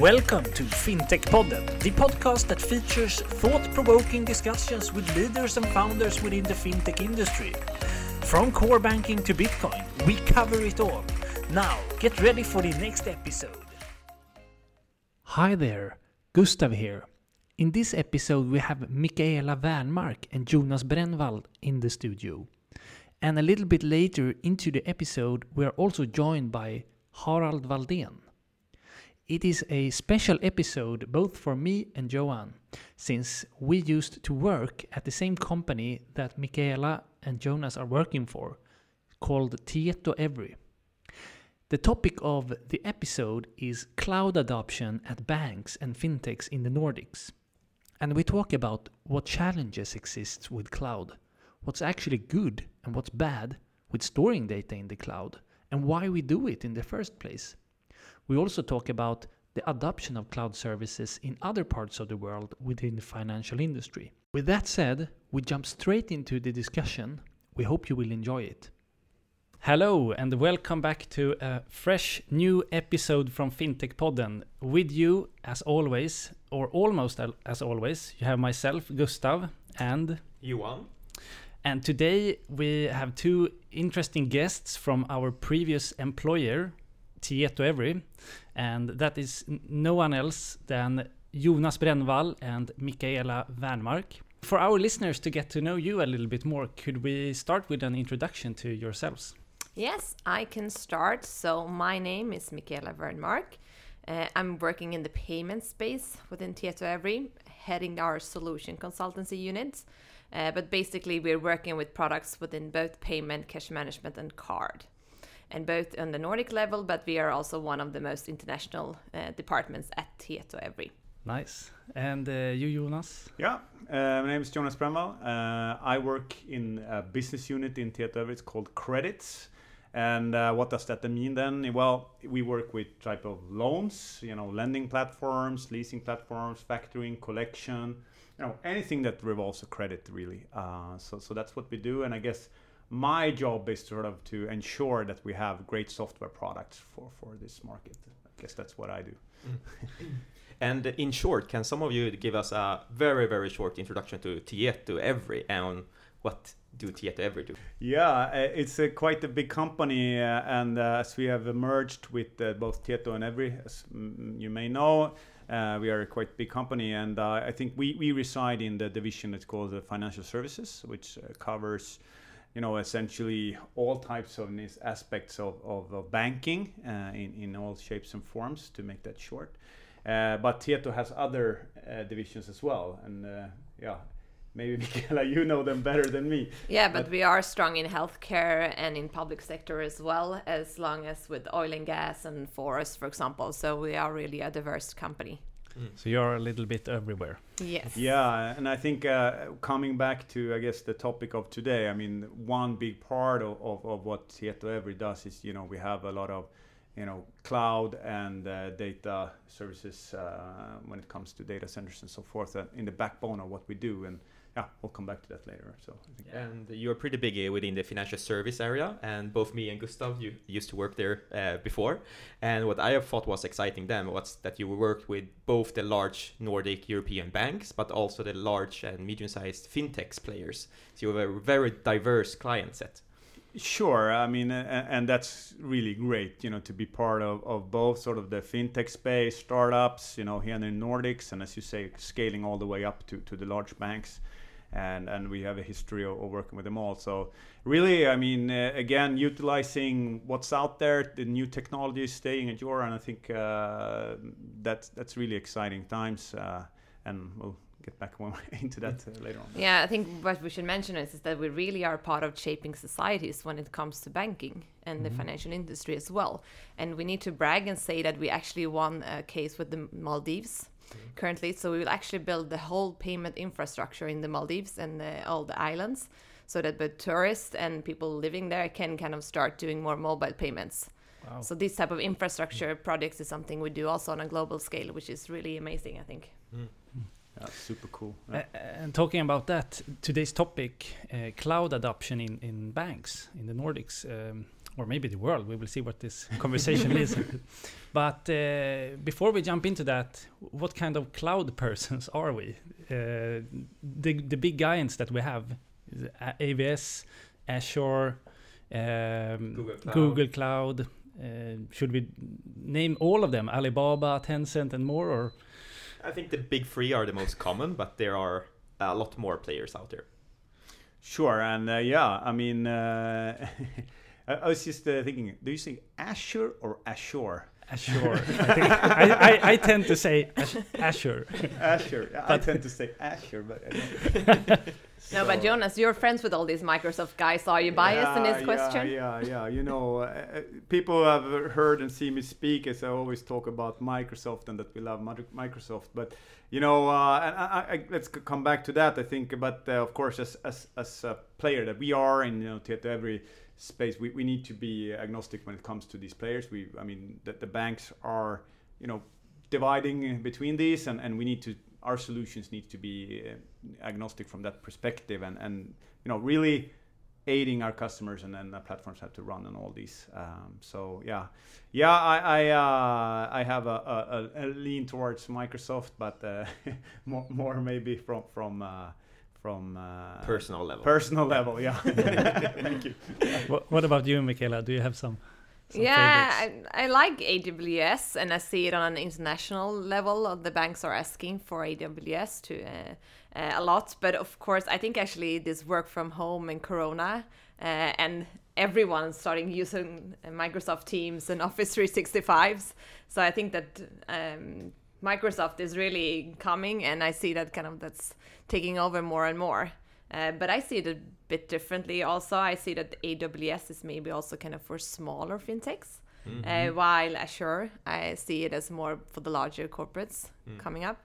Welcome to FinTech Podden, the podcast that features thought provoking discussions with leaders and founders within the fintech industry. From core banking to Bitcoin, we cover it all. Now, get ready for the next episode. Hi there, Gustav here. In this episode, we have Mikaela Wernmark and Jonas Brännvall in the studio. And a little bit later into the episode, we are also joined by Harald Valdén. It is a special episode both for me and Johan, since we used to work at the same company that Mikaela and Jonas are working for, called Tietoevry. The topic of the episode is cloud adoption at banks and fintechs in the Nordics. And we talk about what challenges exist with cloud, what's actually good and what's bad with storing data in the cloud, and why we do it in the first place. We also talk about the adoption of cloud services in other parts of the world within the financial industry. With that said, we jump straight into the discussion. We hope you will enjoy it. Hello, and welcome back to a fresh new episode from FinTech Podden. With you, as always, or almost as always, you have myself, Gustav, and Johan. And today we have two interesting guests from our previous employer, Tietoevry, and that is no one else than Jonas Brännvall and Mikaela Wernmark. For our listeners to get to know you a little bit more, could we start with an introduction to yourselves? Yes, I can start. So, my name is Mikaela Wernmark. Uh, I'm working in the payment space within Tietoevry, heading our solution consultancy unit. Uh, but basically, we're working with products within both payment, cash management, and card and both on the Nordic level, but we are also one of the most international uh, departments at Tietoevry. Nice. And uh, you, Jonas? Yeah, uh, my name is Jonas Brännvall. Uh, I work in a business unit in Tietoevry. It's called Credits. And uh, what does that mean then? Well, we work with type of loans, you know, lending platforms, leasing platforms, factoring, collection, you know, anything that revolves a credit really. Uh, so, so that's what we do. And I guess my job is sort of to ensure that we have great software products for, for this market. I guess that's what I do. and in short, can some of you give us a very, very short introduction to Tietoevry and what do Tietoevry do? Yeah, uh, it's a, quite a big company, uh, and uh, as we have merged with uh, both Tieto and Evry, as you may know, uh, we are a quite big company, and uh, I think we, we reside in the division that's called the financial services, which covers you know, essentially all types of these aspects of, of, of banking uh, in, in all shapes and forms, to make that short. Uh, but Tieto has other uh, divisions as well, and uh, yeah, maybe Mikaela, you know them better than me. Yeah, but, but, we are strong in healthcare and in public sector as well, as long as with oil and gas and forest, for example. So we are really a diverse company. Mm. So you're a little bit everywhere. Yes. Yeah, and I think uh, coming back to I guess the topic of today, I mean, one big part of, of, of what Tietoevry does is you know we have a lot of you know cloud and uh, data services uh, when it comes to data centers and so forth uh, in the backbone of what we do and yeah, we'll come back to that later. So, and you're pretty big uh, within the financial service area, and both me and Gustav you used to work there uh, before. And what I have thought was exciting then was that you worked with both the large Nordic European banks, but also the large and medium-sized fintechs players. So you have a very diverse client set. Sure, I mean, and that's really great, you know, to be part of, of both sort of the fintech space, startups, you know, here in the Nordics, and as you say, scaling all the way up to, to the large banks and and we have a history of, of working with them all. So really, I mean, uh, again, utilizing what's out there, the new technologies, staying at your, and I think uh, that's that's really exciting times, uh, and we'll get back more into that uh, later on. Yeah, I think what we should mention is, is that we really are part of shaping societies when it comes to banking and mm -hmm. the mm-hmm. financial industry as well. And we need to brag and say that we actually won a case with the Maldives currently. So we will actually build the whole payment infrastructure in the Maldives and the, all the islands so that the tourists and people living there can kind of start doing more mobile payments. Wow. So this type of infrastructure projects is something we do also on a global scale, which is really amazing, I think. Mm. Yeah, super cool. Yeah. Uh, and talking about that, today's topic, uh, cloud adoption in, in banks in the Nordics. Um, or maybe the world. We will see what this conversation is. But uh, before we jump into that, what kind of cloud persons are we? Uh, the the big giants that we have, is AWS, Azure, um, Google Cloud. Google Cloud. Uh, should we name all of them? Alibaba, Tencent, and more, or I think the big three are the most common, but there are a lot more players out there. Sure, and uh, yeah, I mean, uh, I, I was just uh, thinking, do you say Azure or Azure? Azure? I, think, I, I, I tend to say Az- Azure. Azure. I tend to say Azure, but I don't. No, but Jonas, you're friends with all these Microsoft guys. Are you biased in Yeah, this question? Yeah, yeah, yeah. You know, uh, uh, people have heard and seen me speak as I always talk about Microsoft and that we love Microsoft. But you know, uh, and I, I, let's come back to that. I think, but uh, of course, as as as a player that we are and you know, to every space, we, we need to be agnostic when it comes to these players. We, I mean, that the banks are, you know, dividing between these, and, and we need to our solutions need to be uh, agnostic from that perspective, and and you know really aiding our customers, and then the platforms have to run on all these. Um, so yeah, yeah, I I, uh, I have a, a, a lean towards Microsoft, but uh, more more maybe from from. Uh, from uh, Personal level. personal level, yeah. Thank you. what, what about you, Mikaela? Do you have some? some yeah. I, I like AWS, and I see it on an international level. The banks are asking for AWS to uh, uh, a lot, but of course, I think actually this work from home and Corona, uh, and everyone starting using uh, Microsoft Teams and Office 365s. So I think that um, Microsoft is really coming, and I see that kind of that's taking over more and more. Uh, but I see it a bit differently. Also, I see that AWS is maybe also kind of for smaller fintechs, uh, while Azure I see it as more for the larger corporates coming up.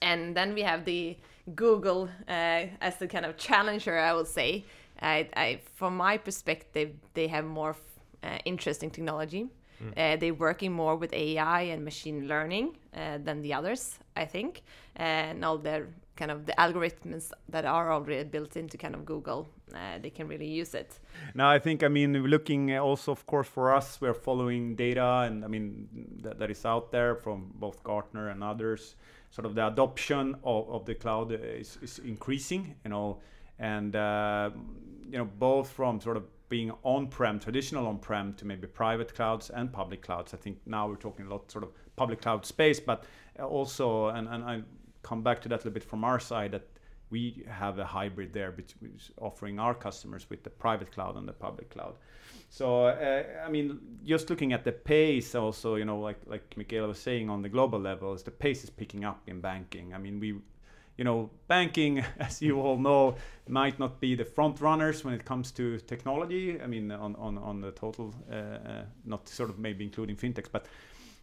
And then we have the Google uh, as the kind of challenger, I would say. I, I, from my perspective, they have more uh, interesting technology. Uh, they're working more with AI and machine learning uh, than the others, I think. And all their kind of the algorithms that are already built into kind of Google, uh, they can really use it. Now, I think I mean looking also, of course, for us, we're following data, and I mean that, that is out there from both Gartner and others. Sort of the adoption of, of the cloud is, is increasing, you know, and uh, you know both from sort of being on-prem, traditional on-prem, to maybe private clouds and public clouds. I think now we're talking a lot sort of public cloud space, but also, and, and I come back to that a little bit from our side that we have a hybrid there between offering our customers with the private cloud and the public cloud. So uh, I mean, just looking at the pace, also, you know, like like Mikaela was saying on the global level, is the pace is picking up in banking. I mean, we, you know, banking, as you all know, might not be the front runners when it comes to technology. I mean, on on on the total, uh, uh, not sort of maybe including fintechs, but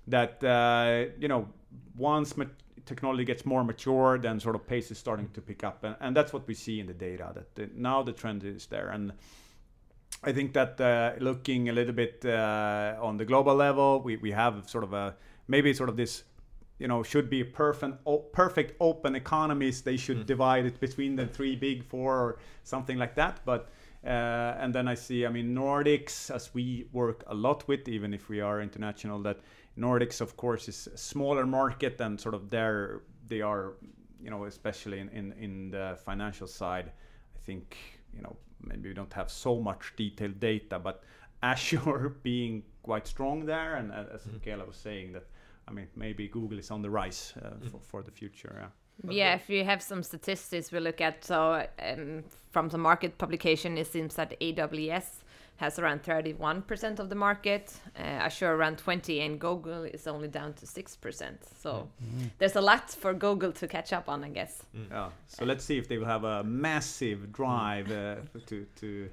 that uh, you know once ma- technology gets more mature then sort of pace is starting to pick up and, and that's what we see in the data that the, now the trend is there and i think that uh, looking a little bit uh, on the global level we, we have sort of a maybe sort of this you know should be perfect perfect open economies. They should divide it between the three big four or something like that. But uh, and then I see, I mean, Nordics, as we work a lot with, even if we are international, that Nordics, of course, is a smaller market and sort of there they are, you know, especially in, in, in the financial side. I think, you know, maybe we don't have so much detailed data, but Azure being quite strong there, and uh, as Mikaela was saying, that I mean, maybe Google is on the rise uh, for, for the future. Yeah. Yeah, if you have some statistics we look at, so um, from the market publication, it seems that AWS has around 31% of the market, uh, Azure around 20, and Google is only down to 6%. So there's a lot for Google to catch up on, I guess. Yeah. So let's see if they will have a massive drive uh, to to in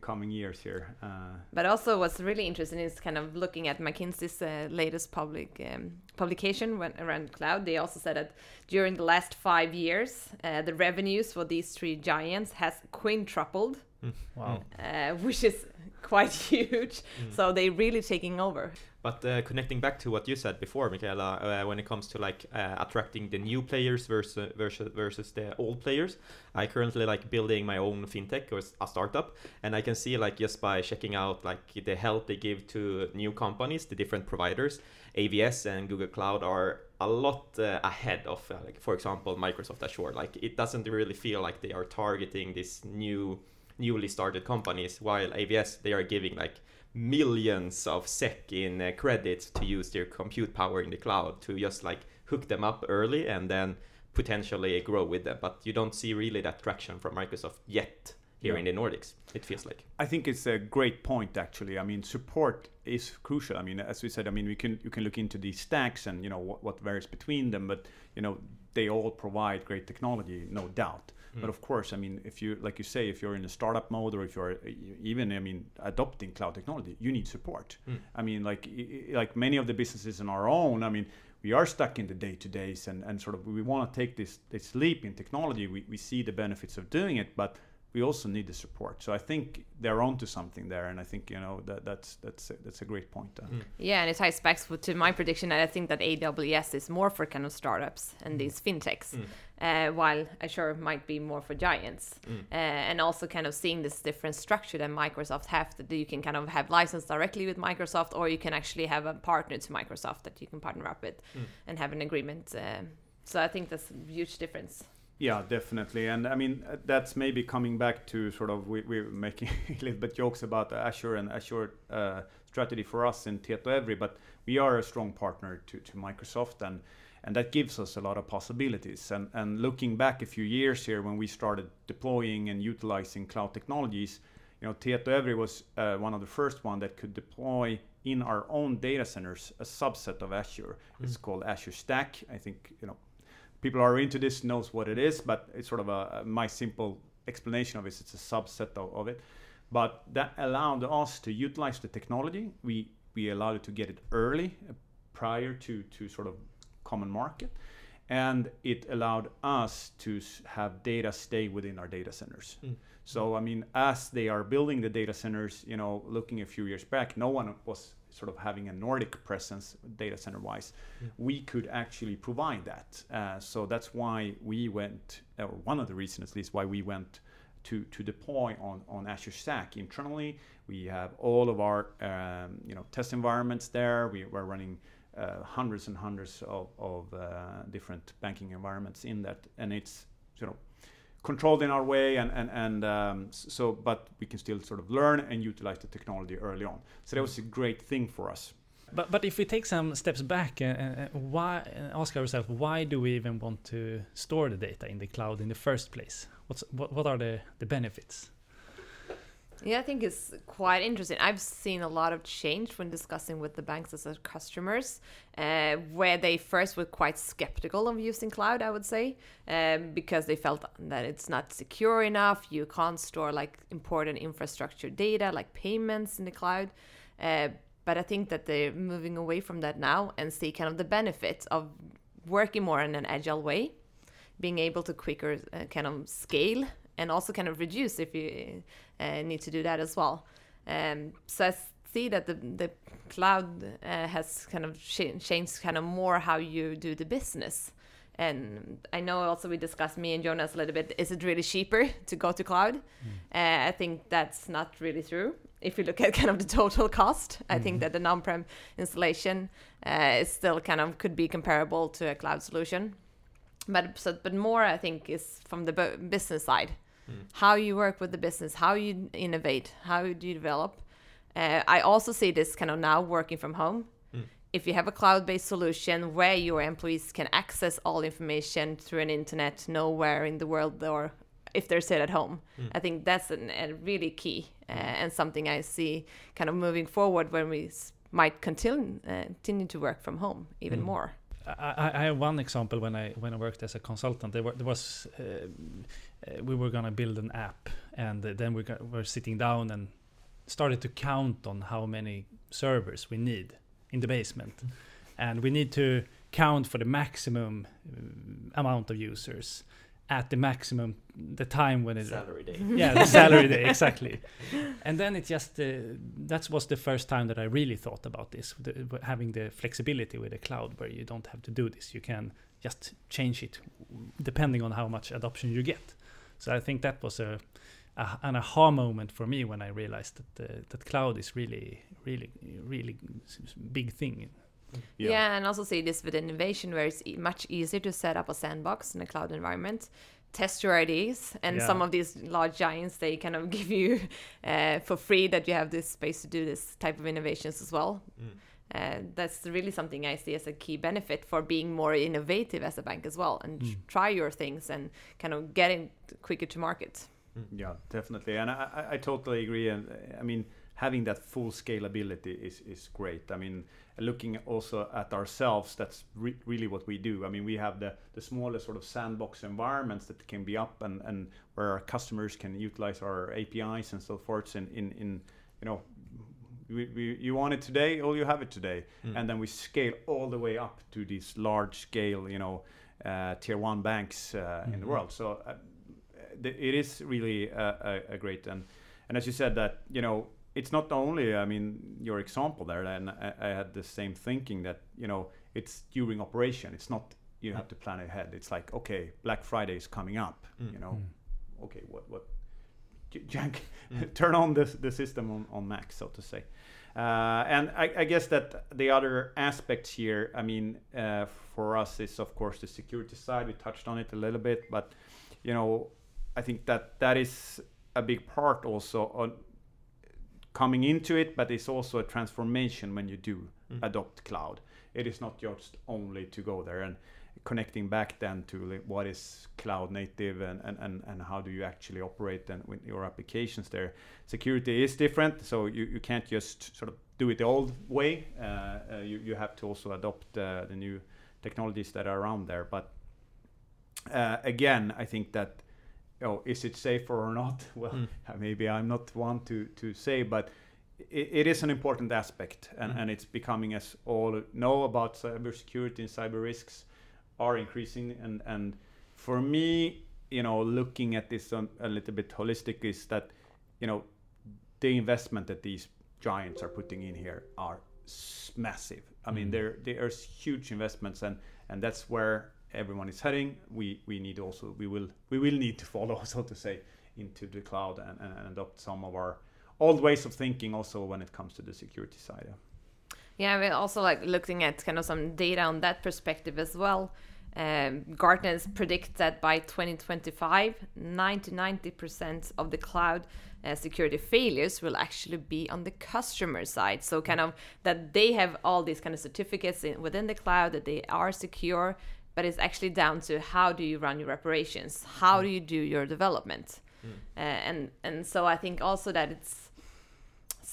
coming years here. Uh, But also, what's really interesting is kind of looking at McKinsey's uh, latest public um, publication when, around cloud. They also said that during the last five years, uh, the revenues for these three giants has quintupled, Wow. uh, which is quite huge. So they really taking over. But uh, connecting back to what you said before, Mikaela, uh, when it comes to like uh, attracting the new players versus versus versus the old players, I currently like building my own fintech or a startup, and I can see like just by checking out like the help they give to new companies, the different providers, AWS and Google Cloud are a lot uh, ahead of uh, like for example Microsoft Azure. Like it doesn't really feel like they are targeting this new newly started companies, while AWS they are giving like millions of SEK in uh, credits to use their compute power in the cloud to just like hook them up early and then potentially grow with them. But you don't see really that traction from Microsoft yet here Yeah. in the Nordics. It feels like. I think it's a great point actually. I mean, support is crucial. I mean, as we said, I mean, we can you can look into these stacks and you know what, what varies between them, but you know they all provide great technology, no doubt. Hmm. But of course, I mean, if you like you say, if you're in a startup mode or if you're even, I mean, adopting cloud technology, you need support. Hmm. I mean, like i- i- like many of the businesses in our own, I mean, we are stuck in the day to days and, and sort of we want to take this this leap in technology. We, we see the benefits of doing it, but we also need the support. So I think they're onto something there, and I think you know that that's that's a, that's a great point. Uh, hmm. Yeah, and it ties back to- to my prediction I think that AWS is more for kind of startups and these fintechs, uh, while Azure might be more for giants. Uh, and also kind of seeing this different structure that Microsoft have that you can kind of have license directly with Microsoft, or you can actually have a partner to Microsoft that you can partner up with and have an agreement. Uh, so I think that's a huge difference. Yeah, definitely. And I mean, uh, that's maybe coming back to sort of we, we're making a little bit jokes about Azure and Azure uh, strategy for us in Tietoevry, but we are a strong partner to, to Microsoft and and that gives us a lot of possibilities. And, and looking back a few years here when we started deploying and utilizing cloud technologies, you know, Tietoevry was uh, one of the first one that could deploy in our own data centers a subset of Azure. It's called Azure Stack. I think you know people are into this knows what it is, but it's sort of a, a- my simple explanation of it. It's a subset of, of it, but that allowed us to utilize the technology. We we allowed it to get it early, uh, prior to to sort of common market, and it allowed us to have data stay within our data centers. So I mean, as they are building the data centers, you know, looking a few years back, no one was sort of having a Nordic presence data center wise. We could actually provide that. Uh, so that's why we went, or one of the reasons at least why we went to, to deploy on, on Azure Stack internally. We have all of our um, you know test environments there. We were running hundreds and hundreds of, of uh, different banking environments in that, and it's you know controlled in our way and and and um, so but we can still sort of learn and utilize the technology early on so that was a great thing for us But but if we take some steps back, uh, uh, why uh, ask ourselves why do we even want to store the data in the cloud in the first place? What's what, what are the the benefits? Yeah, I think it's quite interesting. I've seen a lot of change when discussing with the banks as customers, uh, where they first were quite skeptical of using cloud, I would say, um, because they felt that it's not secure enough. You can't store like important infrastructure data, like payments in the cloud. Uh, but I think that they're moving away from that now and see kind of the benefits of working more in an agile way being able to quicker uh, kind of scale and also kind of reduce if you uh, need to do that as well. Um, so I see that the the cloud uh, has kind of ch- changed kind of more how you do the business. And I know also we discussed me and Jonas a little bit. Is it really cheaper to go to cloud? Uh, I think that's not really true. If you look at kind of the total cost, I think that the on-prem installation uh, is still kind of could be comparable to a cloud solution but so, but more I think is from the bu- business side, how you work with the business, how you innovate, how do you develop. Uh, I also see this kind of now working from home. If you have a cloud-based solution where your employees can access all information through an internet nowhere in the world, or if they're still at home, I think that's an, a really key uh, and something I see kind of moving forward when we might continue uh, continue to work from home even more. I, I I have one example when I when I worked as a consultant. There, were, there was uh, uh, we were gonna build an app, and then we got, were sitting down and started to count on how many servers we need in the basement, and we need to count for the maximum uh, amount of users. at the maximum the time when it's Salary day. yeah the salary day exactly and then it just uh, that was the first time that i really thought about this the, having the flexibility with the cloud where you don't have to do this you can just change it depending on how much adoption you get so i think that was a, a an aha moment for me when i realized that uh, that cloud is really really really big thing yeah. yeah. and also see this with innovation where it's e much easier to set up a sandbox in a cloud environment test your ideas and yeah. some of these large giants they kind of give you uh, for free that you have this space to do this type of innovations as well mm. Uh, that's really something i see as a key benefit for being more innovative as a bank as well and mm. try your things and kind of getting quicker to market mm. yeah definitely and I, I totally agree and i mean having that full scalability is is great. I mean, looking also at ourselves, that's re- really what we do. I mean, we have the the smallest sort of sandbox environments that can be up and and where our customers can utilize our APIs and so forth. In in, in you know. We, we, you want it today, oh, you have it today, mm. and then we scale all the way up to these large scale, you know, uh, tier one banks uh, mm-hmm. in the mm-hmm. world. So uh, it is really a, a, a great and and as you said that you know it's not only i mean your example there and I, I, had the same thinking that you know it's during operation it's not you have to plan ahead it's like okay black friday is coming up mm. you know mm. okay what what Jank, mm. turn on the, the system on, on max so to say uh, and I, I, guess that the other aspects here i mean uh, for us is of course the security side we touched on it a little bit but you know i think that that is a big part also on coming into it, but it's also a transformation when you do mm. adopt cloud. It is not just only to go there and connecting back then to what is cloud native and, and, and, and how do you actually operate and with your applications there. Security is different, so you, you can't just sort of do it the old way. Uh, uh, you, you have to also adopt uh, the new technologies that are around there. But uh, again, I think that oh, is it safer or not? Well, mm. maybe I'm not one to, to say, but it, it is an important aspect, and, mm. and it's becoming as all know about cybersecurity and cyber risks are increasing. And, and for me, you know, looking at this on, a little bit holistic is that, you know, the investment that these giants are putting in here are massive. I mean, mm. there there's huge investments, and and that's where everyone is heading, we we need also we will we will need to follow, so to say, into the cloud and, and adopt some of our old ways of thinking also when it comes to the security side. Yeah, we're also like looking at kind of some data on that perspective as well. Um, Gartner predict that by 2025, 90 90% of the cloud uh, security failures will actually be on the customer side. So, kind of that they have all these kind of certificates in, within the cloud that they are secure, but it's actually down to how do you run your operations how do you do your development mm. uh, and and so i think also that it's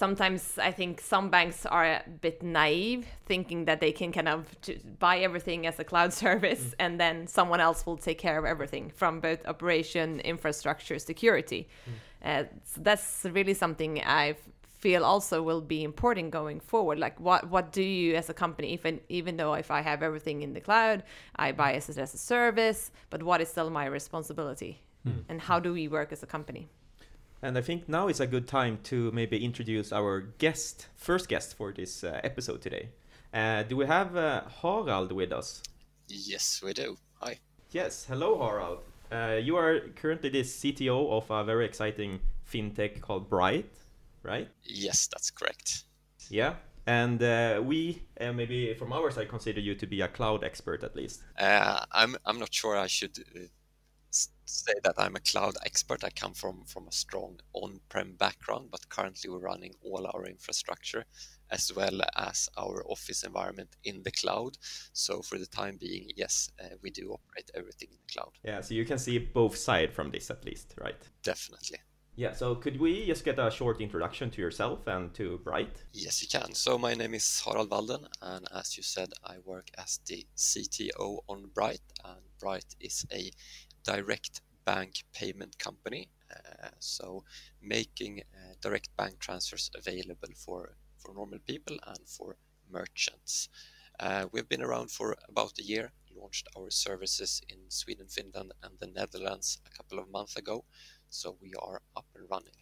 sometimes i think some banks are a bit naive thinking that they can kind of buy everything as a cloud service mm. and then someone else will take care of everything from both operation infrastructure security mm. uh, so that's really something i've feel also will be important going forward like what what do you as a company even even though if i have everything in the cloud i buy it as a service but what is still my responsibility mm. and how do we work as a company and i think now is a good time to maybe introduce our guest first guest for this uh, episode today uh, do we have uh, harald with us yes we do hi yes hello harald uh, you are currently the cto of a very exciting fintech called bright right? Yes, that's correct. Yeah. And uh, we, uh, maybe from our side, consider you to be a cloud expert at least. Uh, I'm, I'm not sure I should uh, say that I'm a cloud expert. I come from, from a strong on prem background, but currently we're running all our infrastructure as well as our office environment in the cloud. So for the time being, yes, uh, we do operate everything in the cloud. Yeah, so you can see both sides from this at least, right? Definitely. Yeah, so could we just get a short introduction to yourself and to Bright? Yes, you can. So my name is Harald Valdén, and as you said, I work as the CTO on Bright, and Bright is a direct bank payment company. Uh, so making uh, direct bank transfers available for, for normal people and for merchants. Uh, we've been around for about a year, launched our services in Sweden, Finland, and the Netherlands a couple of months ago. So we are up and running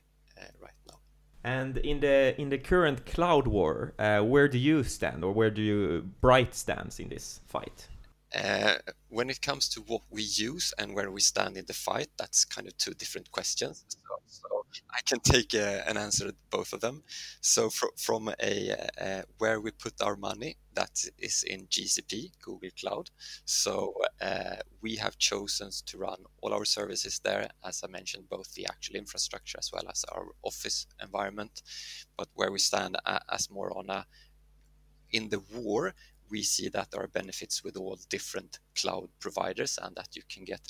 right now. And in the in the current cloud war, uh, where do you stand, or where do you Bright stands in this fight? Uh, when it comes to what we use and where we stand in the fight, that's kind of two different questions. So, so I can take uh, an answer to both of them. So, fr- from a uh, where we put our money, that is in GCP, Google Cloud. So, uh, we have chosen to run all our services there, as I mentioned, both the actual infrastructure as well as our office environment. But where we stand as more on a in the war, we see that there are benefits with all different cloud providers and that you can get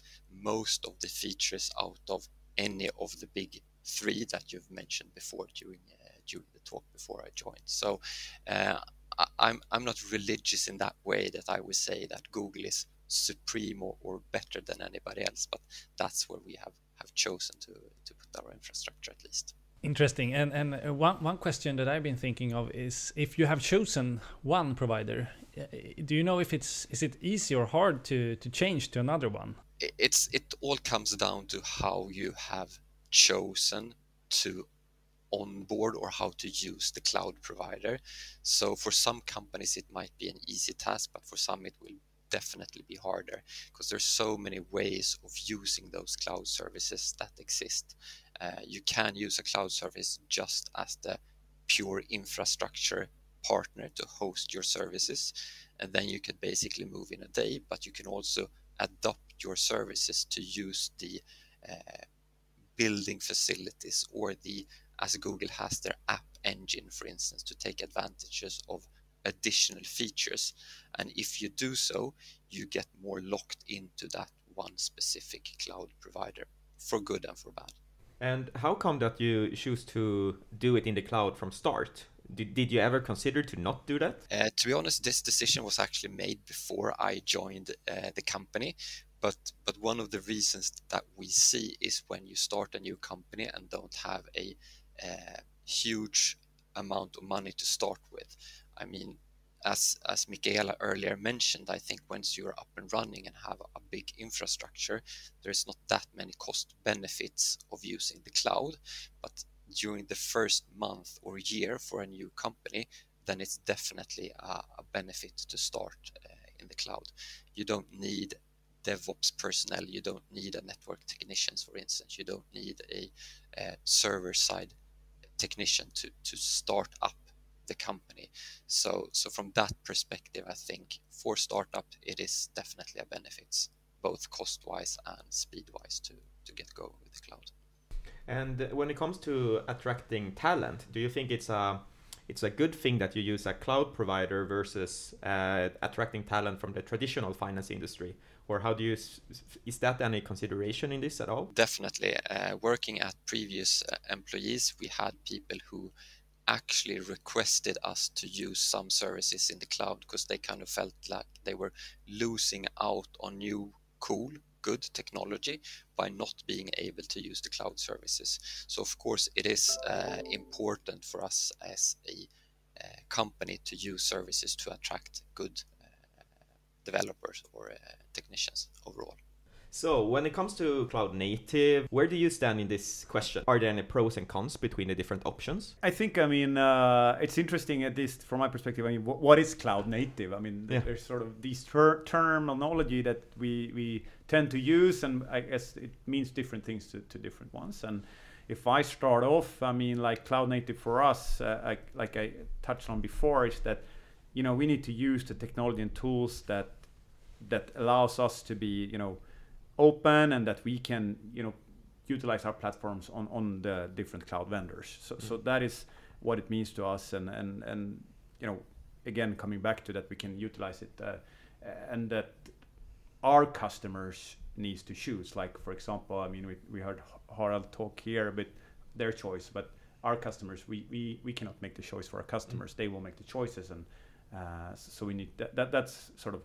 most of the features out of any of the big three that you've mentioned before during uh, during the talk before I joined. So uh, I, I'm I'm not religious in that way that I would say that Google is supreme or, or better than anybody else, but that's where we have have chosen to to put our infrastructure at least. Interesting. And and uh, one one question that I've been thinking of is if you have chosen one provider, uh, do you know if it's is it easy or hard to to change to another one? It's it all comes down to how you have chosen to onboard or how to use the cloud provider. So for some companies it might be an easy task, but for some it will definitely be harder because there's so many ways of using those cloud services that exist uh, you can use a cloud service just as the pure infrastructure partner to host your services. And then you could basically move in a day, but you can also adopt your services to use the uh, building facilities or the, as Google has their app engine, for instance, to take advantages of additional features. And if you do so, you get more locked into that one specific cloud provider for good and for bad. And how come that you choose to do it in the cloud from start? Did, did you ever consider to not do that? Uh, to be honest, this decision was actually made before I joined uh, the company. But but one of the reasons that we see is when you start a new company and don't have a uh, huge amount of money to start with. I mean, as as Mikaela earlier mentioned, I think once you're up and running and have a big infrastructure, there's not that many cost benefits of using the cloud. But during the first month or year for a new company, then it's definitely a, a benefit to start uh, in the cloud. You don't need DevOps personnel, you don't need a network technicians, for instance, you don't need a, a server side technician to, to start up the company. So so from that perspective, I think for startup it is definitely a benefit, both cost wise and speed wise to to get going with the cloud. And when it comes to attracting talent, do you think it's a it's a good thing that you use a cloud provider versus uh, attracting talent from the traditional finance industry or how do you is that any consideration in this at all definitely uh, working at previous uh, employees we had people who actually requested us to use some services in the cloud because they kind of felt like they were losing out on new cool good technology by not being able to use the cloud services. So of course it is uh, important for us as a uh, company to use services to attract good uh, developers or uh, technicians overall so, when it comes to cloud native, where do you stand in this question? Are there any pros and cons between the different options? I think, I mean, uh, it's interesting, at least from my perspective. I mean, what, what is cloud native? I mean, yeah. there's sort of this ter- terminology that we, we tend to use, and I guess it means different things to, to different ones. And if I start off, I mean, like cloud native for us, uh, I, like I touched on before, is that, you know, we need to use the technology and tools that that allows us to be, you know, open and that we can you know utilize our platforms on on the different cloud vendors so mm-hmm. so that is what it means to us and and and you know again coming back to that we can utilize it uh, and that our customers needs to choose like for example i mean we, we heard harald talk here about their choice but our customers we, we we cannot make the choice for our customers mm-hmm. they will make the choices and uh, so we need that, that that's sort of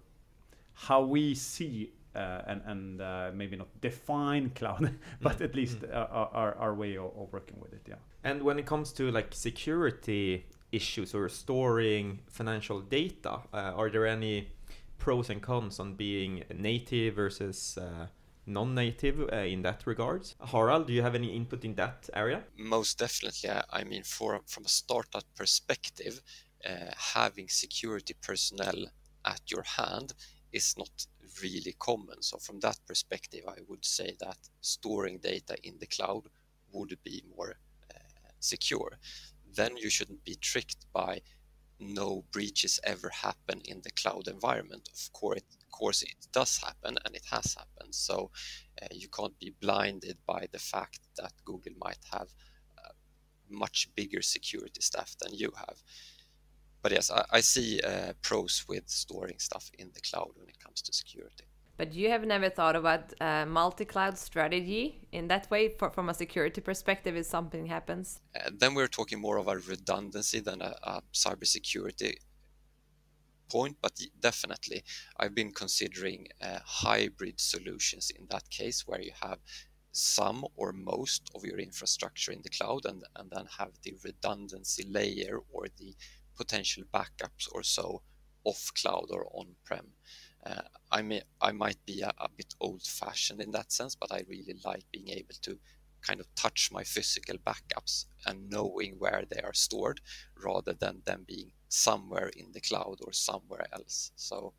how we see uh, and and uh, maybe not define cloud, but mm. at least mm. our, our, our way of, of, working with it. Yeah. And when it comes to like security issues or storing financial data? Uh, are there any pros and cons on being native versus uh, non-native uh, in that regards. Harald, do you have any input in that area? Most definitely. I mean, for from a startup perspective, uh, having security personnel at your hand is not really common. So from that perspective, I would say that storing data in the cloud would be more uh, secure. Then you shouldn't be tricked by no breaches ever happen in the cloud environment. Of course, it does happen and it has happened. So uh, you can't be blinded by the fact that Google might have much bigger security staff than you have. But yes, I, I see uh, pros with storing stuff in the cloud when it comes to security. But you have never thought about a multi-cloud strategy in that way for, from a security perspective if something happens? Uh, then we're talking more of a redundancy than a, a cybersecurity point, but definitely I've been considering uh, hybrid solutions in that case where you have some or most of your infrastructure in the cloud and, and then have the redundancy layer or the potential backups or so off cloud or on prem. Uh, I may I might be a, a bit old fashioned in that sense, but I really like being able to kind of touch my physical backups and knowing where they are stored rather than them being somewhere in the cloud or somewhere else. So,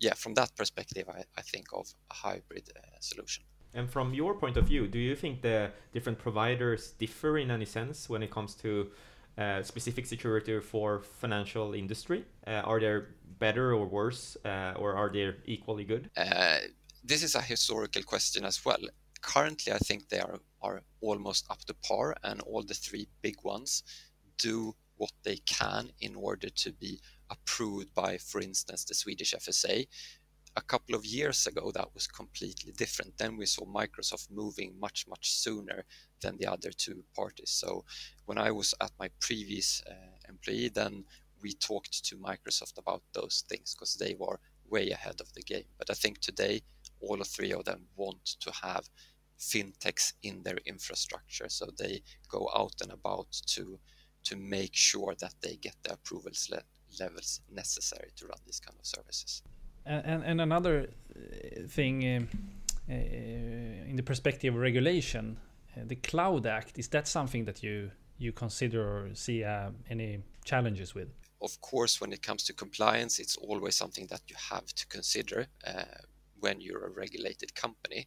yeah, from that perspective, I, I think of a hybrid uh, solution. And from your point of view, do you think the different providers differ in any sense when it comes to uh, specific security for financial industry? Uh, are they better or worse, uh, or are they equally good? Uh, this is a historical question as well. Currently, I think they are, are almost up to par, and all the three big ones do what they can in order to be approved by, for instance, the Swedish FSA. A couple of years ago, that was completely different. Then we saw Microsoft moving much, much sooner than the other two parties. So when I was at my previous uh, employee, then we talked to Microsoft about those things because they were way ahead of the game. But I think today, all three of them want to have fintechs in their infrastructure, so they go out and about to to make sure that they get the approvals le- levels necessary to run these kind of services. And, and, another uh, thing um, uh, in the perspective of regulation, uh, the Cloud Act, is that something that you, you consider or see uh, any challenges with? Of course, when it comes to compliance, it's always something that you have to consider uh, when you're a regulated company.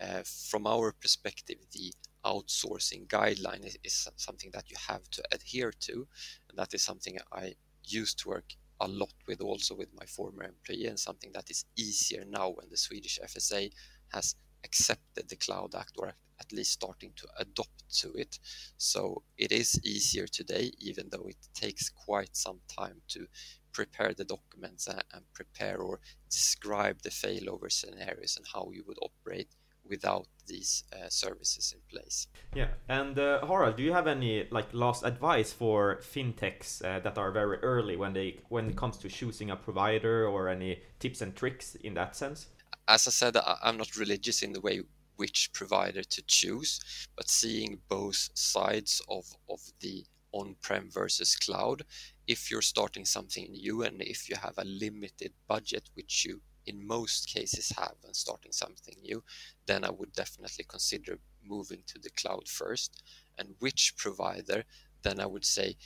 Uh, from our perspective, the outsourcing guideline is, is, something that you have to adhere to. And that is something I used to work a lot with also with my former employee and something that is easier now when the Swedish FSA has accepted the Cloud Act or at least starting to adopt to it. So it is easier today, even though it takes quite some time to prepare the documents and prepare or describe the failover scenarios and how you would operate without these uh, services in place. Yeah, and uh, Harald, do you have any like last advice for fintechs uh, that are very early when they when it comes to choosing a provider or any tips and tricks in that sense? As I said, I'm not religious in the way which provider to choose, but seeing both sides of of the on-prem versus cloud. If you're starting something new and if you have a limited budget, which you in most cases have when starting something new, then I would definitely consider moving to the cloud first. And which provider, then I would say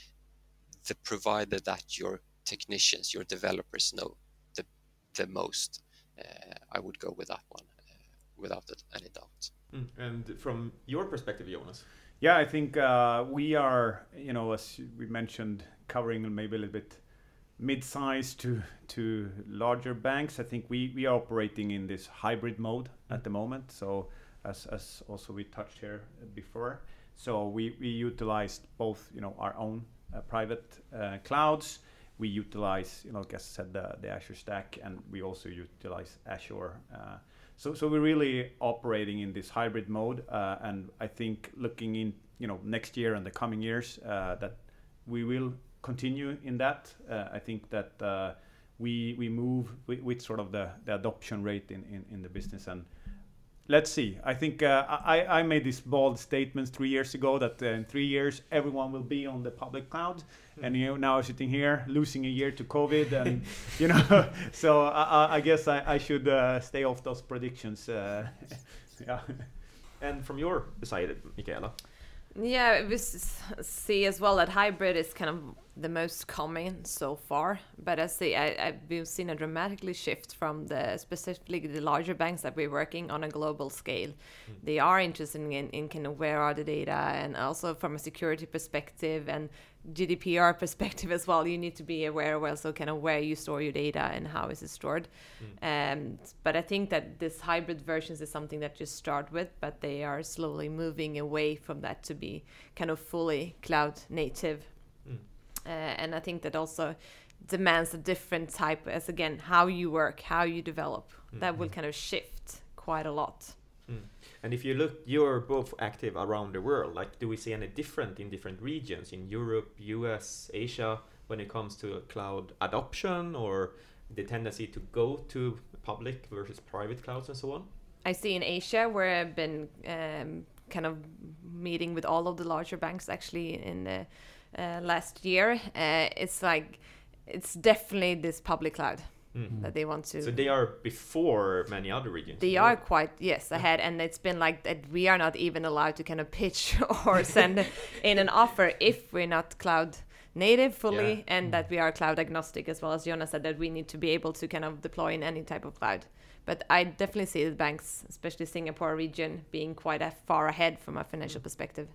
the provider that your technicians, your developers know the, the most. Uh, I would go with that one uh, without any doubt. Mm. And from your perspective, Jonas? Yeah, I think uh, we are, you know, as we mentioned, covering maybe a little bit mid-size to to larger banks. I think we we are operating in this hybrid mode at the moment. So as as also we touched here before, so we we utilized both you know our own uh, private uh, clouds. We utilize you know like I said the, the Azure stack, and we also utilize Azure. Uh, so so we're really operating in this hybrid mode, uh, and I think looking in you know next year and the coming years uh, that we will continue in that. Uh, I think that uh, we we move with, with, sort of the, the adoption rate in, in, in the business and let's see. I think uh, I, I made this bold statement three years ago that uh, in three years everyone will be on the public cloud, mm. and you know now sitting here losing a year to COVID, and you know, so I, I guess I, I should uh, stay off those predictions. Uh, yeah. And from your side, Mikaela. Yeah, we see as well that hybrid is kind of the most common so far. But I see, I, I, we've seen a dramatically shift from the specifically the larger banks that we're working on a global scale. Mm. They are interested in, in kind of where are the data, and also from a security perspective and GDPR perspective as well, you need to be aware of also kind of where you store your data and how is it stored. Mm. Um, but I think that this hybrid versions is something that you start with, but they are slowly moving away from that to be kind of fully cloud native. Mm. Uh, and I think that also demands a different type as again how you work, how you develop. Mm. That will kind of shift quite a lot. And if you look, you're both active around the world. Like, do we see any different in different regions in Europe, US, Asia when it comes to cloud adoption or the tendency to go to public versus private clouds and so on? I see in Asia where I've been um, kind of meeting with all of the larger banks actually in the uh, last year. Uh, it's like it's definitely this public cloud mm. that they want to. So they are before many other regions. They are quite yes ahead, and it's been like that. We are not even allowed to kind of pitch or send in an offer if we're not cloud native fully, yeah. and mm. that we are cloud agnostic as well as Jonas said that we need to be able to kind of deploy in any type of cloud. But I definitely see the banks, especially Singapore region, being quite far ahead from a financial mm. perspective.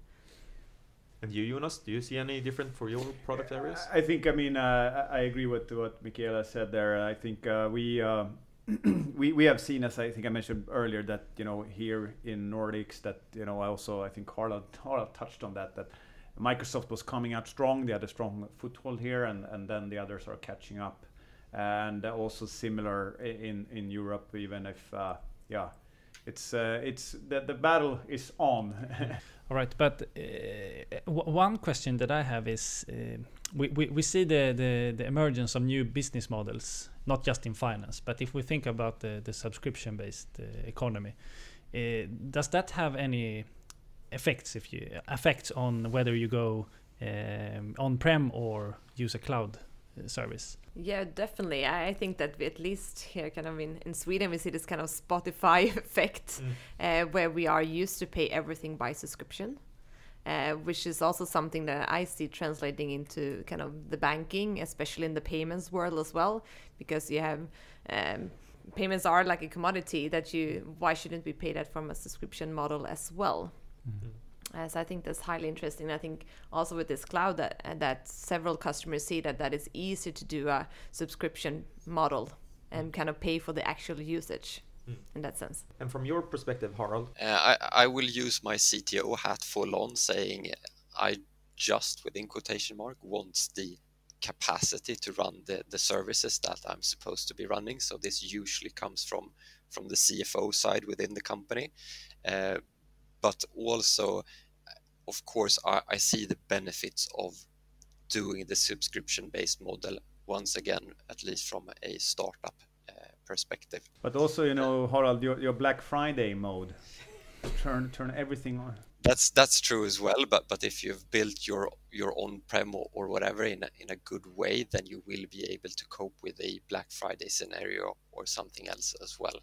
And you, Jonas, do you see any different for your product areas? I think, I mean, uh, I agree with what Mikaela said there. I think uh, we, uh, we we have seen, as I think I mentioned earlier, that you know here in Nordics, that you know also I think Harald touched on that that Microsoft was coming out strong. They had a strong foothold here, and and then the others are catching up, and also similar in in Europe, even if uh, yeah, it's uh, it's the the battle is on. All right, but uh, one question that I have is uh, we, we, we see the, the, the emergence of new business models, not just in finance, but if we think about the, the subscription based uh, economy, uh, does that have any effects if you effects on whether you go um, on prem or use a cloud uh, service? Yeah, definitely. I think that we, at least here, kind of in, in Sweden, we see this kind of Spotify effect mm. uh, where we are used to pay everything by subscription. Uh, which is also something that I see translating into kind of the banking, especially in the payments world as well, because you have um, payments are like a commodity that you why shouldn't we pay that from a subscription model as well? Mm-hmm. Uh, so I think that's highly interesting. I think also with this cloud that uh, that several customers see that that is easy to do a subscription model and kind of pay for the actual usage mm. in that sense. And from your perspective, Harald, uh, I I will use my CTO hat full on, saying I just within quotation mark wants the capacity to run the, the services that I'm supposed to be running. So this usually comes from from the CFO side within the company. Uh, but also of course I, I see the benefits of doing the subscription based model once again at least from a startup uh, perspective. But also you know harald your, your black friday mode turn turn everything on. That's that's true as well but but if you've built your your on-prem or, or whatever in a, in a good way then you will be able to cope with a black friday scenario or something else as well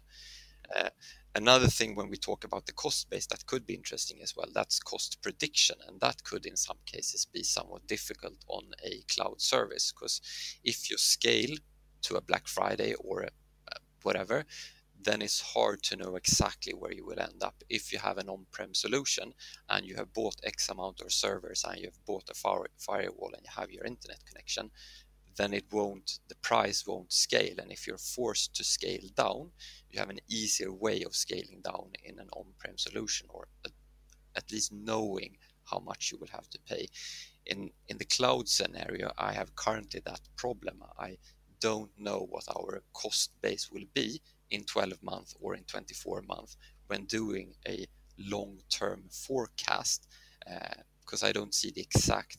Uh, another thing when we talk about the cost base that could be interesting as well, that's cost prediction. And that could in some cases be somewhat difficult on a cloud service because if you scale to a Black Friday or whatever, then it's hard to know exactly where you will end up. If you have an on prem solution and you have bought X amount of servers and you've bought a fire, firewall and you have your internet connection, then it won't, the price won't scale. And if you're forced to scale down, you have an easier way of scaling down in an on-prem solution or at least knowing how much you will have to pay. In in the cloud scenario, I have currently that problem. I don't know what our cost base will be in 12 months or in 24 months when doing a long-term forecast because uh, I don't see the exact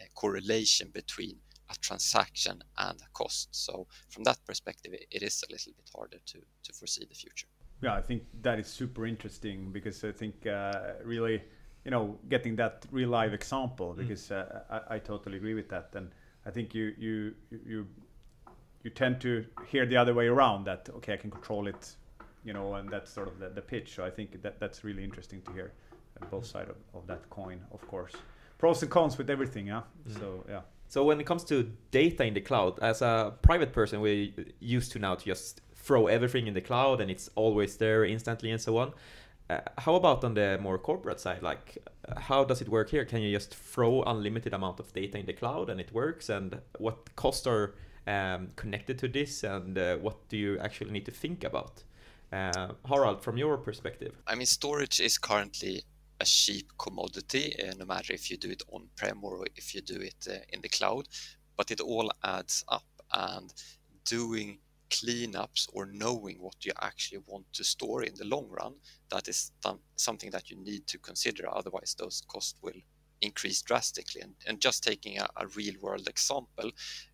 uh, correlation between a transaction and a cost. So from that perspective, it is a little bit harder to, to foresee the future. yeah, I think that is super interesting because I think uh, really, you know, getting that real live example because uh, I, I totally agree with that, and I think you you you you tend to hear the other way around that okay, I can control it, you know, and that's sort of the, the pitch. So I think that that's really interesting to hear both side of, of that coin, of course. Pros and cons with everything, yeah. So yeah. So when it comes to data in the cloud, as a private person, we're used to now to just throw everything in the cloud and it's always there instantly and so on. Uh, how about on the more corporate side? Like, how does it work here? Can you just throw unlimited amount of data in the cloud and it works? And what costs are um, connected to this? And uh, what do you actually need to think about? Uh, Harald, from your perspective. I mean, storage is currently a cheap commodity, uh, no matter if you do it on prem or if you do it uh, in the cloud, but it all adds up. And doing cleanups or knowing what you actually want to store in the long run, that is th- something that you need to consider. Otherwise, those costs will increase drastically. And, and just taking a, a real world example,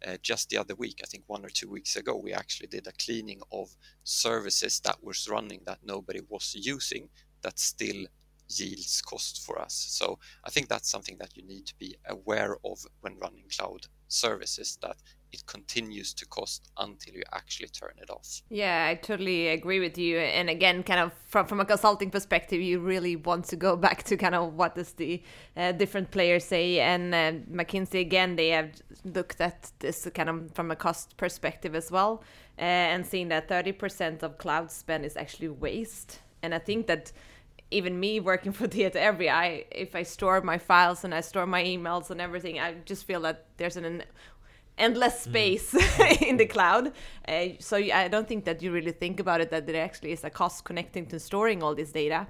uh, just the other week, I think one or two weeks ago, we actually did a cleaning of services that was running that nobody was using that still yields cost for us. So I think that's something that you need to be aware of when running cloud services that it continues to cost until you actually turn it off. Yeah, I totally agree with you. And again, kind of from from a consulting perspective, you really want to go back to kind of what does the uh, different players say. And uh, McKinsey again, they have looked at this kind of from a cost perspective as well, uh, and seen that 30% of cloud spend is actually waste. And I think that even me working for Tietoevry, I if I store my files and I store my emails and everything, I just feel that there's an endless mm. space mm. in the cloud. Uh, so I don't think that you really think about it that there actually is a cost connecting to storing all this data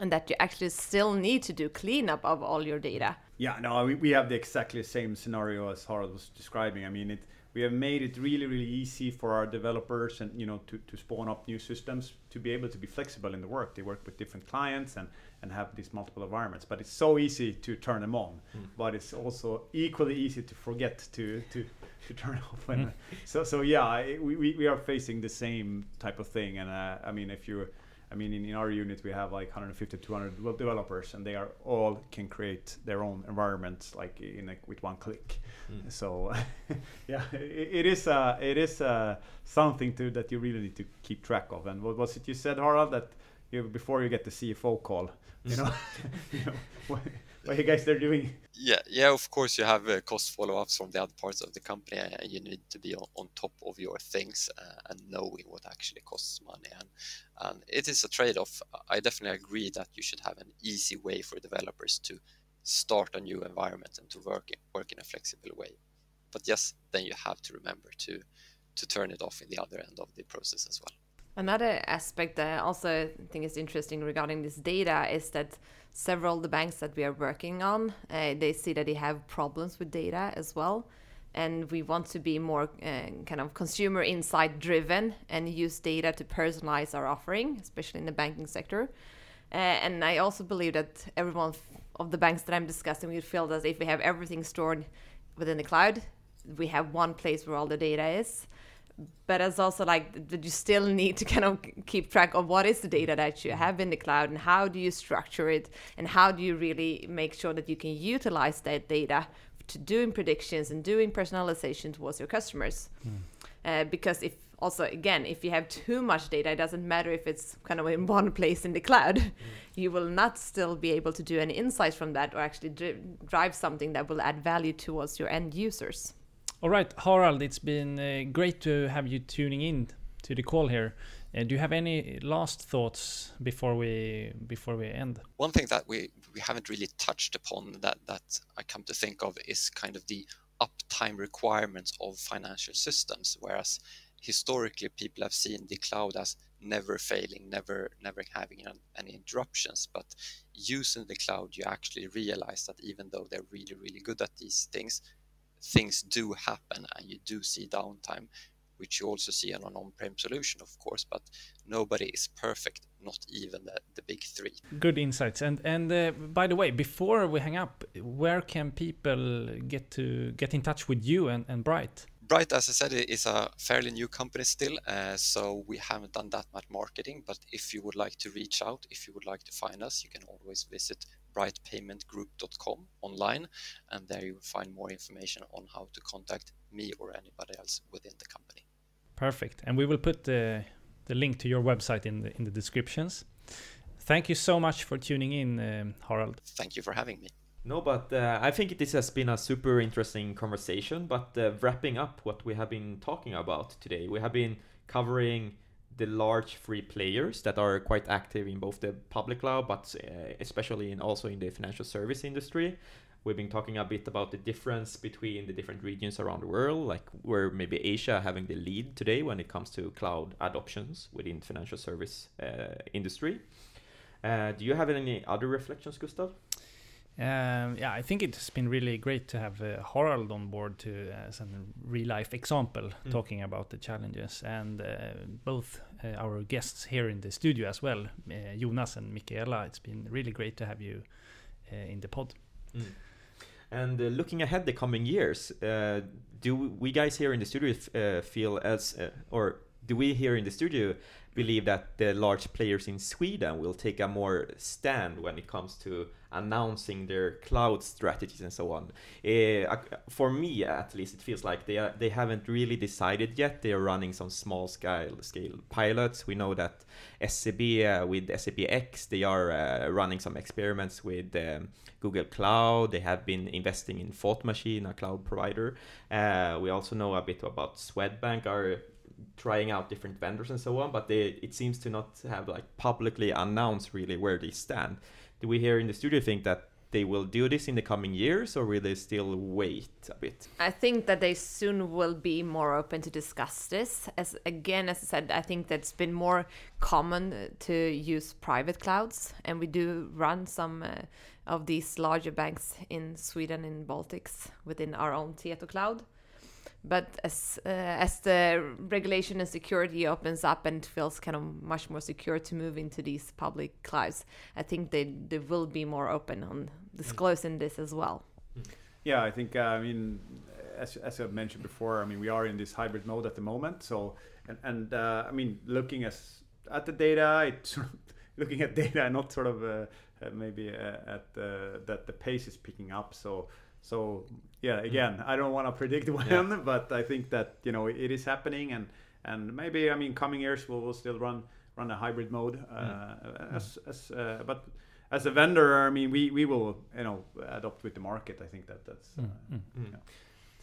and that you actually still need to do cleanup of all your data. Yeah, no, we, we have the exactly same scenario as Harald was describing. I mean, it we have made it really really easy for our developers and you know to, to spawn up new systems to be able to be flexible in the work they work with different clients and and have these multiple environments but it's so easy to turn them on mm. but it's also equally easy to forget to to to turn off when, mm. so so yeah we, we, we are facing the same type of thing and uh, i mean if you're I mean, in, in our unit, we have like 150, 200 developers, and they are all can create their own environments like in a, with one click. Mm. So, yeah, it, it is uh, it is uh, something to that you really need to keep track of. And what was it you said, Harald, that you, before you get the CFO call, you know, you know what you guys are doing. Yeah, yeah. Of course, you have uh, cost follow-ups from the other parts of the company, and you need to be on, on top of your things uh, and knowing what actually costs money. And and it is a trade-off. I definitely agree that you should have an easy way for developers to start a new environment and to work in, work in a flexible way. But yes, then you have to remember to to turn it off in the other end of the process as well. Another aspect that I also think is interesting regarding this data is that several of the banks that we are working on, uh, they see that they have problems with data as well. And we want to be more uh, kind of consumer insight driven and use data to personalize our offering, especially in the banking sector. Uh, and I also believe that everyone of the banks that I'm discussing would feel that if we have everything stored within the cloud, we have one place where all the data is but it's also like that you still need to kind of keep track of what is the data that you have in the cloud and how do you structure it and how do you really make sure that you can utilize that data to doing predictions and doing personalization towards your customers mm. uh, because if also again if you have too much data it doesn't matter if it's kind of in one place in the cloud mm. you will not still be able to do any insights from that or actually drive something that will add value towards your end users all right, Harald, it's been uh, great to have you tuning in to the call here. Uh, do you have any last thoughts before we before we end? One thing that we we haven't really touched upon that that I come to think of is kind of the uptime requirements of financial systems, whereas historically people have seen the cloud as never failing, never never having any interruptions. But using the cloud, you actually realize that even though they're really really good at these things, things do happen and you do see downtime, which you also see on an on-prem solution, of course, but nobody is perfect, not even the, the big three. Good insights. And and uh, by the way, before we hang up, where can people get to get in touch with you and, and Bright? Bright, as I said, is a fairly new company still, uh, so we haven't done that much marketing. But if you would like to reach out, if you would like to find us, you can always visit brightpaymentgroup.com online, and there you will find more information on how to contact me or anybody else within the company. Perfect. And we will put the, the link to your website in the, in the descriptions. Thank you so much for tuning in, um, Harald. Thank you for having me. No, but uh, I think this has been a super interesting conversation. But uh, wrapping up what we have been talking about today, we have been covering the large free players that are quite active in both the public cloud, but uh, especially in also in the financial service industry. We've been talking a bit about the difference between the different regions around the world, like where maybe Asia having the lead today when it comes to cloud adoptions within financial service uh, industry. Uh, do you have any other reflections, Gustav? Um, yeah, I think it's been really great to have uh, Harald on board to uh, as a real life example Mm. talking about the challenges and uh, both uh, our guests here in the studio as well, uh, Jonas and Mikaela. It's been really great to have you uh, in the pod. Mm. And looking ahead the coming years, uh, do we guys here in the studio uh, feel as, uh, or do we here in the studio believe that the large players in Sweden will take a more stand when it comes to announcing their cloud strategies and so on? Uh, for me, at least, it feels like they are, they haven't really decided yet. They are running some small scale scale pilots. We know that SEB uh, with SAP X, they are uh, running some experiments with. Um, Google Cloud. They have been investing in Thought Machine, a cloud provider. Uh, we also know a bit about Swedbank are trying out different vendors and so on, but they it seems to not have like publicly announced really where they stand. Do we here in the studio think that they will do this in the coming years, or will they still wait a bit? I think that they soon will be more open to discuss this. As again, as I said, I think that's been more common uh, to use private clouds, and we do run some uh, of these larger banks in Sweden in Baltics within our own Tieto cloud. But as uh, as the regulation and security opens up and feels kind of much more secure to move into these public clouds, I think they they will be more open on disclosing this as well. Yeah, I think uh, I mean, as as I've mentioned before, I mean we are in this hybrid mode at the moment. So and and uh, I mean looking as at the data, it's looking at data, not sort of uh, maybe uh, at the, that the pace is picking up. So so yeah, again, I don't want to predict when, Yeah. but I think that you know it is happening, and and maybe I mean coming years we'll, we'll still run run a hybrid mode uh, as as uh, but as a vendor, I mean, we, we will you know adopt with the market. I think that that's uh, Mm, mm. Mm.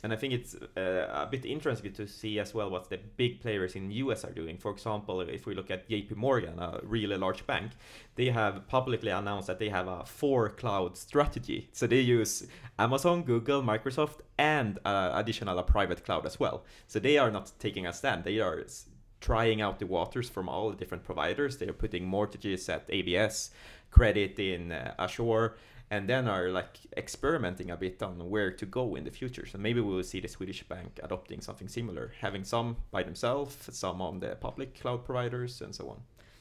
And I think it's uh, a bit interesting to see as well what the big players in US are doing. For example, if we look at JP Morgan, a really large bank, they have publicly announced that they have a four cloud strategy. So they use Amazon, Google, Microsoft, and uh, additional a private cloud as well. So they are not taking a stand. They are trying out the waters from all the different providers. They are putting mortgages at AWS, credit in uh, Azure, and then are like experimenting a bit on where to go in the future. So maybe we will see the Swedish bank adopting something similar, having some by themselves, some on the public cloud providers, and so on.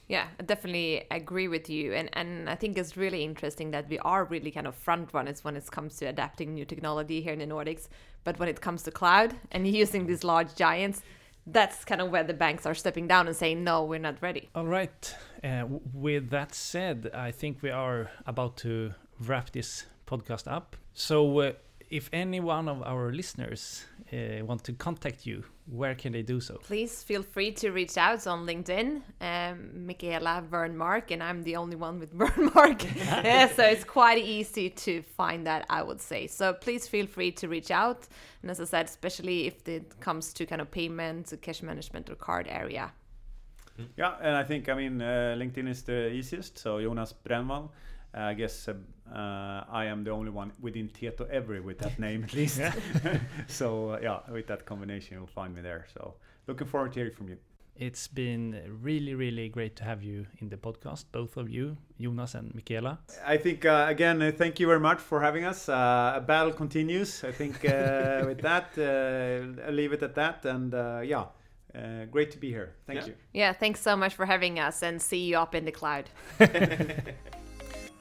Yeah, I definitely agree with you. And, and I think it's really interesting that we are really kind of front runners when it comes to adapting new technology here in the Nordics. But when it comes to cloud and using these large giants, that's kind of where the banks are stepping down and saying, no, we're not ready. All right. Uh, w- with that said, I think we are about to wrap this podcast up. So, uh, if any one of our listeners uh, want to contact you, where can they do so? Please feel free to reach out on LinkedIn. Um, Mikaela Vernmark, and I'm the only one with Vernmark. yeah, so it's quite easy to find that, I would say. So please feel free to reach out. And as I said, especially if it comes to kind of payment, cash management, or card area. Yeah, and I think I mean uh, LinkedIn is the easiest. So Jonas Brännvall. Uh, I guess uh, uh, I am the only one within Tietoevry with that name at least. so uh, yeah, with that combination, you'll find me there. So looking forward to hearing from you. It's been really, really great to have you in the podcast, both of you, Jonas and Mikaela. I think uh, again, uh, thank you very much for having us. Uh, a battle continues. I think uh, with that, uh, I'll leave it at that. And uh, yeah, uh, great to be here. Thank Yeah. you. Yeah, thanks so much for having us and see you up in the cloud.